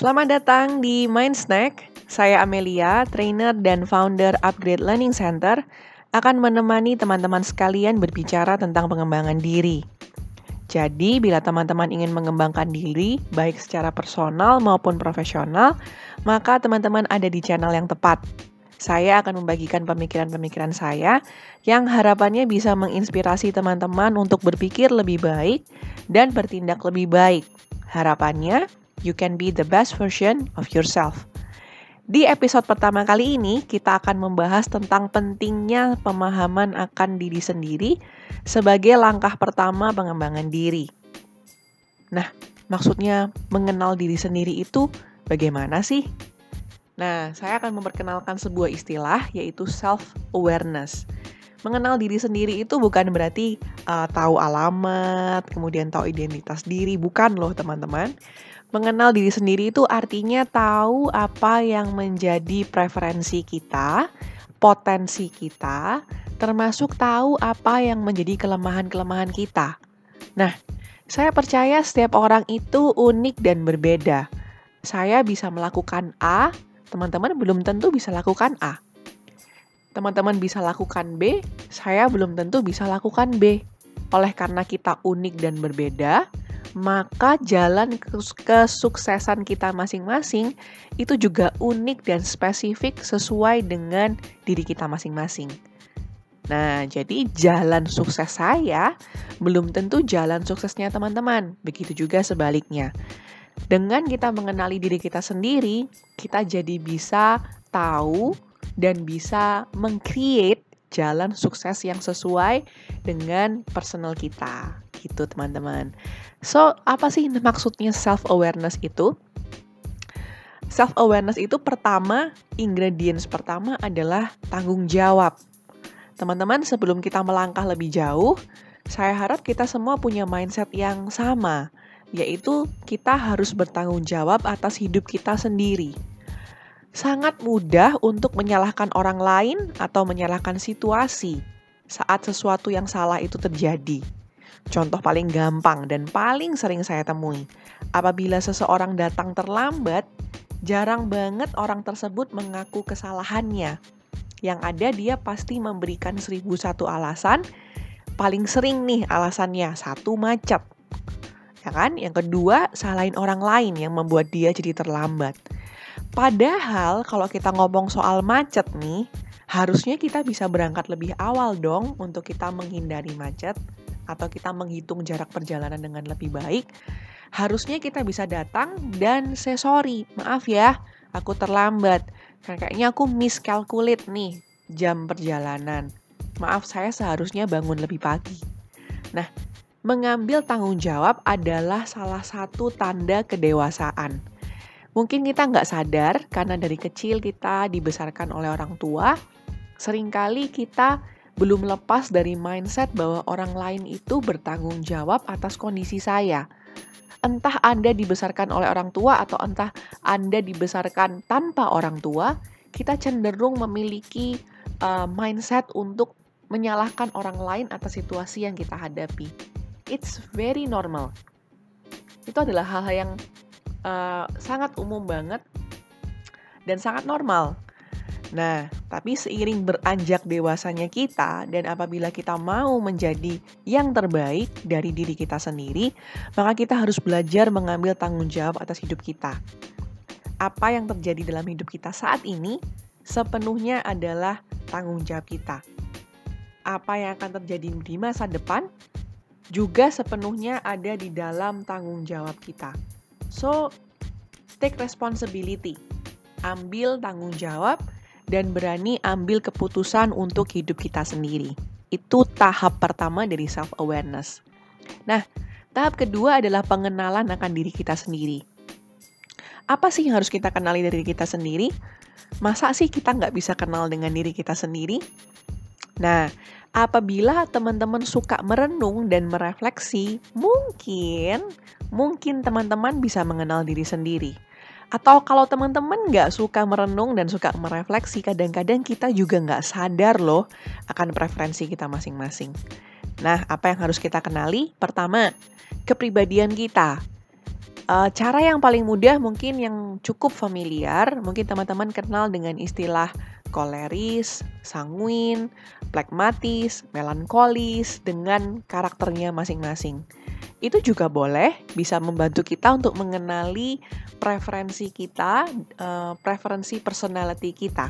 Selamat datang di Mind Snack. Saya Amelia, trainer dan founder Upgrade Learning Center, akan menemani teman-teman sekalian berbicara tentang pengembangan diri. Jadi, bila teman-teman ingin mengembangkan diri, baik secara personal maupun profesional, maka teman-teman ada di channel yang tepat. Saya akan membagikan pemikiran-pemikiran saya yang harapannya bisa menginspirasi teman-teman untuk berpikir lebih baik dan bertindak lebih baik. Harapannya, you can be the best version of yourself. Di episode pertama kali ini, kita akan membahas tentang pentingnya pemahaman akan diri sendiri sebagai langkah pertama pengembangan diri. Nah, maksudnya mengenal diri sendiri itu bagaimana sih? Nah, saya akan memperkenalkan sebuah istilah yaitu self-awareness. Mengenal diri sendiri itu bukan berarti uh, tahu alamat, kemudian tahu identitas diri, bukan loh teman-teman Mengenal diri sendiri itu artinya tahu apa yang menjadi preferensi kita, potensi kita, termasuk tahu apa yang menjadi kelemahan-kelemahan kita. Nah, saya percaya setiap orang itu unik dan berbeda. Saya bisa melakukan A, teman-teman belum tentu bisa lakukan A. Teman-teman bisa lakukan B, saya belum tentu bisa lakukan B. Oleh karena kita unik dan berbeda, maka jalan kesuksesan kita masing-masing itu juga unik dan spesifik sesuai dengan diri kita masing-masing. Nah, jadi jalan sukses saya belum tentu jalan suksesnya teman-teman. Begitu juga sebaliknya. Dengan kita mengenali diri kita sendiri, kita jadi bisa tahu dan bisa mengcreate jalan sukses yang sesuai dengan personal kita. Gitu, teman-teman. So, apa sih maksudnya self-awareness itu? Self-awareness itu pertama, ingredients pertama adalah tanggung jawab. Teman-teman, sebelum kita melangkah lebih jauh, saya harap kita semua punya mindset yang sama, yaitu kita harus bertanggung jawab atas hidup kita sendiri. Sangat mudah untuk menyalahkan orang lain atau menyalahkan situasi saat sesuatu yang salah itu terjadi. Contoh paling gampang dan paling sering saya temui, apabila seseorang datang terlambat, jarang banget orang tersebut mengaku kesalahannya. Yang ada dia pasti memberikan seribu satu alasan, paling sering nih alasannya, satu macet. Ya kan? Yang kedua, salahin orang lain yang membuat dia jadi terlambat. Padahal kalau kita ngomong soal macet nih, harusnya kita bisa berangkat lebih awal dong untuk kita menghindari macet atau kita menghitung jarak perjalanan dengan lebih baik, harusnya kita bisa datang dan say sorry, maaf ya, aku terlambat. Karena kayaknya aku miscalculate nih jam perjalanan. Maaf, saya seharusnya bangun lebih pagi. Nah, mengambil tanggung jawab adalah salah satu tanda kedewasaan. Mungkin kita nggak sadar karena dari kecil kita dibesarkan oleh orang tua, sering kali kita belum lepas dari mindset bahwa orang lain itu bertanggung jawab atas kondisi saya. Entah Anda dibesarkan oleh orang tua atau entah Anda dibesarkan tanpa orang tua, kita cenderung memiliki uh, mindset untuk menyalahkan orang lain atas situasi yang kita hadapi. It's very normal. Itu adalah hal-hal yang uh, sangat umum banget dan sangat normal Nah, tapi seiring beranjak dewasanya kita dan apabila kita mau menjadi yang terbaik dari diri kita sendiri, maka kita harus belajar mengambil tanggung jawab atas hidup kita. Apa yang terjadi dalam hidup kita saat ini sepenuhnya adalah tanggung jawab kita. Apa yang akan terjadi di masa depan juga sepenuhnya ada di dalam tanggung jawab kita. So, take responsibility. Ambil tanggung jawab dan berani ambil keputusan untuk hidup kita sendiri. Itu tahap pertama dari self awareness. Nah, tahap kedua adalah pengenalan akan diri kita sendiri. Apa sih yang harus kita kenali dari kita sendiri? Masa sih kita nggak bisa kenal dengan diri kita sendiri? Nah, apabila teman-teman suka merenung dan merefleksi, mungkin, mungkin teman-teman bisa mengenal diri sendiri. Atau kalau teman-teman nggak suka merenung dan suka merefleksi, kadang-kadang kita juga nggak sadar loh akan preferensi kita masing-masing. Nah, apa yang harus kita kenali? Pertama, kepribadian kita. Uh, cara yang paling mudah mungkin yang cukup familiar, mungkin teman-teman kenal dengan istilah koleris, sanguin, plekmatis, melankolis dengan karakternya masing-masing. Itu juga boleh bisa membantu kita untuk mengenali preferensi kita, uh, preferensi personality kita.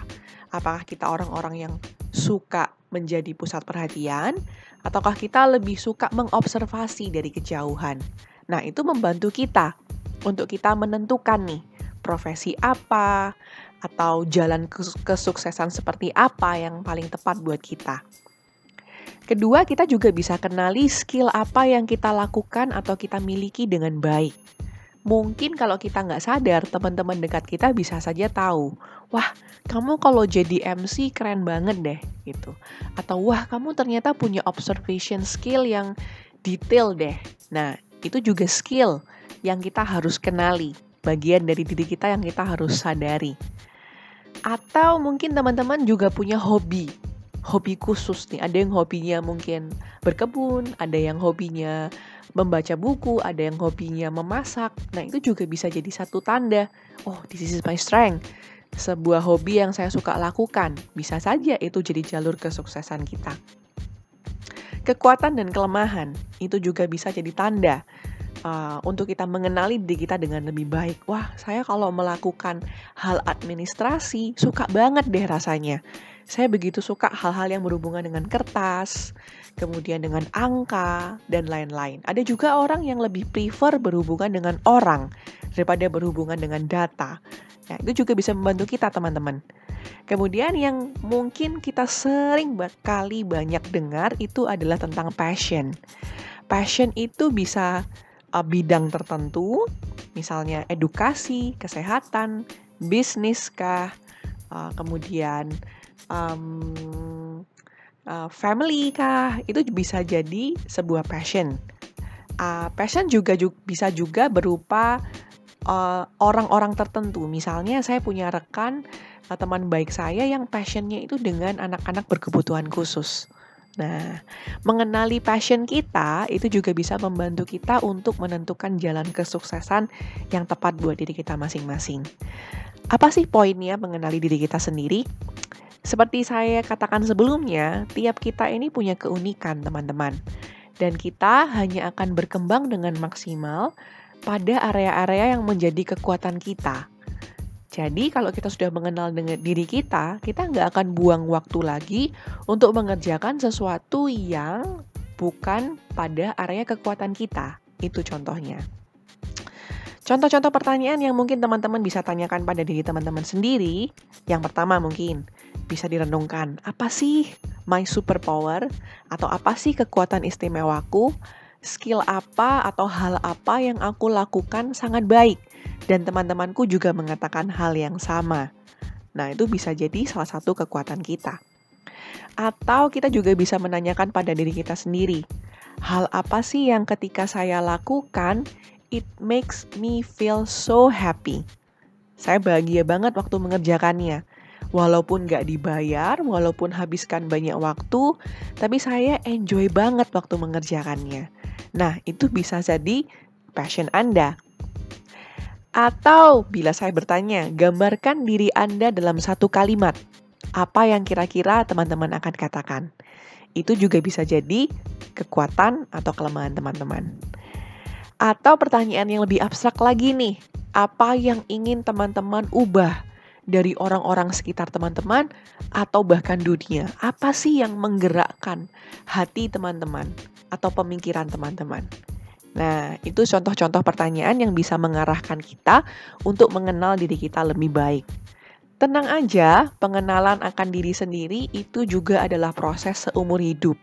Apakah kita orang-orang yang suka menjadi pusat perhatian, ataukah kita lebih suka mengobservasi dari kejauhan. Nah, itu membantu kita untuk kita menentukan nih profesi apa atau jalan kesuksesan seperti apa yang paling tepat buat kita. Kedua, kita juga bisa kenali skill apa yang kita lakukan atau kita miliki dengan baik. Mungkin kalau kita nggak sadar, teman-teman dekat kita bisa saja tahu, wah kamu kalau jadi MC keren banget deh, gitu. Atau wah kamu ternyata punya observation skill yang detail deh. Nah, itu juga skill yang kita harus kenali, bagian dari diri kita yang kita harus sadari. Atau mungkin teman-teman juga punya hobi, hobi khusus nih. Ada yang hobinya mungkin berkebun, ada yang hobinya membaca buku, ada yang hobinya memasak. Nah, itu juga bisa jadi satu tanda. Oh, this is my strength. Sebuah hobi yang saya suka lakukan. Bisa saja itu jadi jalur kesuksesan kita. Kekuatan dan kelemahan itu juga bisa jadi tanda uh, untuk kita mengenali diri kita dengan lebih baik. Wah, saya kalau melakukan hal administrasi suka banget deh rasanya. Saya begitu suka hal-hal yang berhubungan dengan kertas, kemudian dengan angka, dan lain-lain. Ada juga orang yang lebih prefer berhubungan dengan orang daripada berhubungan dengan data. Ya, itu juga bisa membantu kita, teman-teman. Kemudian yang mungkin kita sering kali banyak dengar itu adalah tentang passion. Passion itu bisa uh, bidang tertentu, misalnya edukasi, kesehatan, bisnis kah, uh, kemudian um, uh, family kah, itu bisa jadi sebuah passion. Uh, passion juga, juga bisa juga berupa orang-orang uh, tertentu. Misalnya saya punya rekan uh, teman baik saya yang passionnya itu dengan anak-anak berkebutuhan khusus. Nah, mengenali passion kita itu juga bisa membantu kita untuk menentukan jalan kesuksesan yang tepat buat diri kita masing-masing. Apa sih poinnya mengenali diri kita sendiri? Seperti saya katakan sebelumnya, tiap kita ini punya keunikan, teman-teman. Dan kita hanya akan berkembang dengan maksimal pada area-area yang menjadi kekuatan kita. Jadi kalau kita sudah mengenal dengan diri kita, kita nggak akan buang waktu lagi untuk mengerjakan sesuatu yang bukan pada area kekuatan kita. Itu contohnya. Contoh-contoh pertanyaan yang mungkin teman-teman bisa tanyakan pada diri teman-teman sendiri. Yang pertama mungkin bisa direnungkan, apa sih my superpower? Atau apa sih kekuatan istimewaku? Skill apa atau hal apa yang aku lakukan sangat baik? dan teman-temanku juga mengatakan hal yang sama. Nah, itu bisa jadi salah satu kekuatan kita. Atau kita juga bisa menanyakan pada diri kita sendiri, hal apa sih yang ketika saya lakukan, it makes me feel so happy. Saya bahagia banget waktu mengerjakannya. Walaupun gak dibayar, walaupun habiskan banyak waktu, tapi saya enjoy banget waktu mengerjakannya. Nah, itu bisa jadi passion Anda. Atau bila saya bertanya, gambarkan diri Anda dalam satu kalimat. Apa yang kira-kira teman-teman akan katakan? Itu juga bisa jadi kekuatan atau kelemahan teman-teman. Atau pertanyaan yang lebih abstrak lagi nih, apa yang ingin teman-teman ubah dari orang-orang sekitar teman-teman atau bahkan dunia? Apa sih yang menggerakkan hati teman-teman atau pemikiran teman-teman? Nah, itu contoh-contoh pertanyaan yang bisa mengarahkan kita untuk mengenal diri kita lebih baik. Tenang aja, pengenalan akan diri sendiri itu juga adalah proses seumur hidup.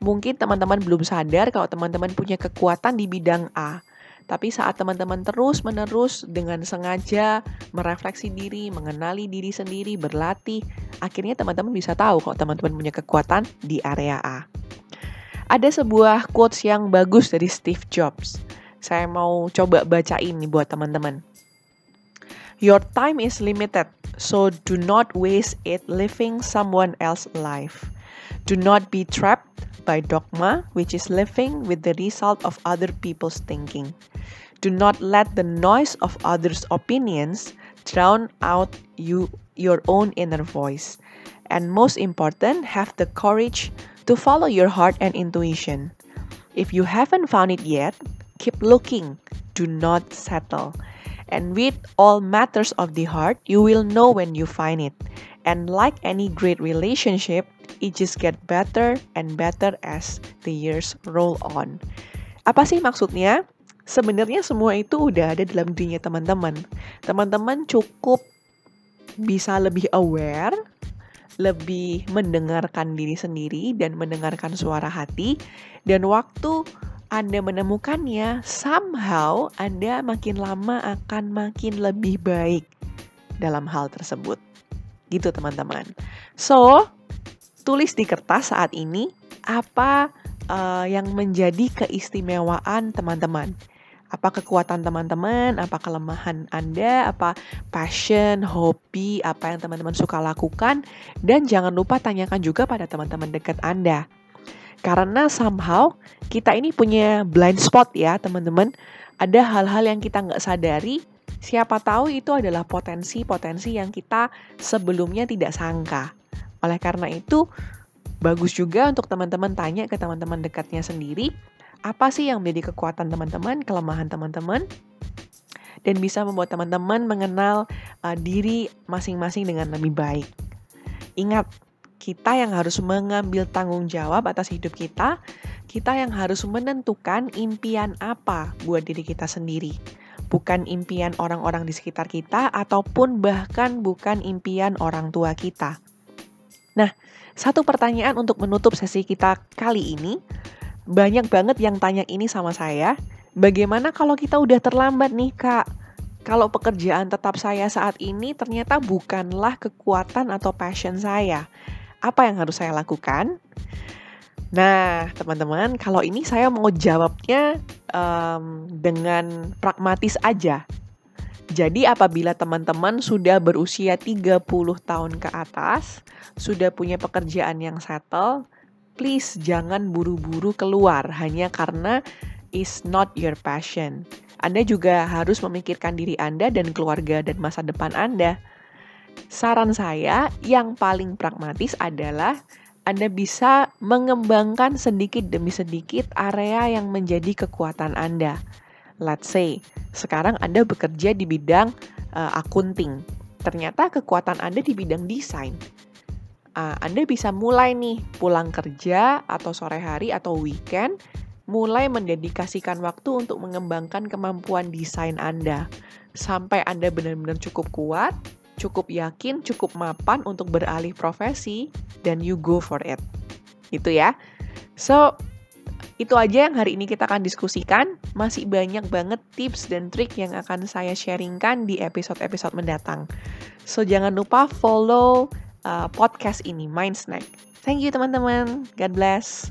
Mungkin teman-teman belum sadar kalau teman-teman punya kekuatan di bidang A. Tapi saat teman-teman terus-menerus dengan sengaja merefleksi diri, mengenali diri sendiri, berlatih, akhirnya teman-teman bisa tahu kalau teman-teman punya kekuatan di area A. Ada sebuah quotes yang bagus dari Steve Jobs. Saya mau coba bacain nih buat teman-teman. Your time is limited, so do not waste it living someone else's life. Do not be trapped by dogma, which is living with the result of other people's thinking. Do not let the noise of others' opinions drown out you your own inner voice. And most important, have the courage to follow your heart and intuition. If you haven't found it yet, keep looking. Do not settle. And with all matters of the heart, you will know when you find it. And like any great relationship, it just get better and better as the years roll on. Apa sih maksudnya? Sebenarnya semua itu udah ada dalam dirinya teman-teman. Teman-teman cukup bisa lebih aware, lebih mendengarkan diri sendiri dan mendengarkan suara hati dan waktu anda menemukannya, somehow Anda makin lama akan makin lebih baik dalam hal tersebut. Gitu teman-teman. So, tulis di kertas saat ini apa uh, yang menjadi keistimewaan teman-teman. Apa kekuatan teman-teman, apa kelemahan Anda, apa passion, hobi, apa yang teman-teman suka lakukan, dan jangan lupa tanyakan juga pada teman-teman dekat Anda. Karena somehow kita ini punya blind spot ya teman-teman. Ada hal-hal yang kita nggak sadari, siapa tahu itu adalah potensi-potensi yang kita sebelumnya tidak sangka. Oleh karena itu, bagus juga untuk teman-teman tanya ke teman-teman dekatnya sendiri, apa sih yang menjadi kekuatan teman-teman, kelemahan teman-teman, dan bisa membuat teman-teman mengenal uh, diri masing-masing dengan lebih baik. Ingat, kita yang harus mengambil tanggung jawab atas hidup kita, kita yang harus menentukan impian apa buat diri kita sendiri. Bukan impian orang-orang di sekitar kita, ataupun bahkan bukan impian orang tua kita. Nah, satu pertanyaan untuk menutup sesi kita kali ini banyak banget yang tanya ini sama saya. Bagaimana kalau kita udah terlambat nih, Kak? Kalau pekerjaan tetap saya saat ini ternyata bukanlah kekuatan atau passion saya. Apa yang harus saya lakukan? Nah, teman-teman, kalau ini saya mau jawabnya um, dengan pragmatis aja. Jadi apabila teman-teman sudah berusia 30 tahun ke atas, sudah punya pekerjaan yang settle, please jangan buru-buru keluar hanya karena is not your passion. Anda juga harus memikirkan diri Anda dan keluarga dan masa depan Anda. Saran saya yang paling pragmatis adalah Anda bisa mengembangkan sedikit demi sedikit area yang menjadi kekuatan Anda. Let's say, sekarang Anda bekerja di bidang uh, akunting. Ternyata kekuatan Anda di bidang desain uh, Anda bisa mulai nih pulang kerja atau sore hari atau weekend mulai mendedikasikan waktu untuk mengembangkan kemampuan desain Anda sampai Anda benar-benar cukup kuat, cukup yakin, cukup mapan untuk beralih profesi dan you go for it. Itu ya. So, itu aja yang hari ini kita akan diskusikan. Masih banyak banget tips dan trik yang akan saya sharingkan di episode-episode mendatang. So, jangan lupa follow uh, podcast ini, Mind Snack. Thank you teman-teman. God bless.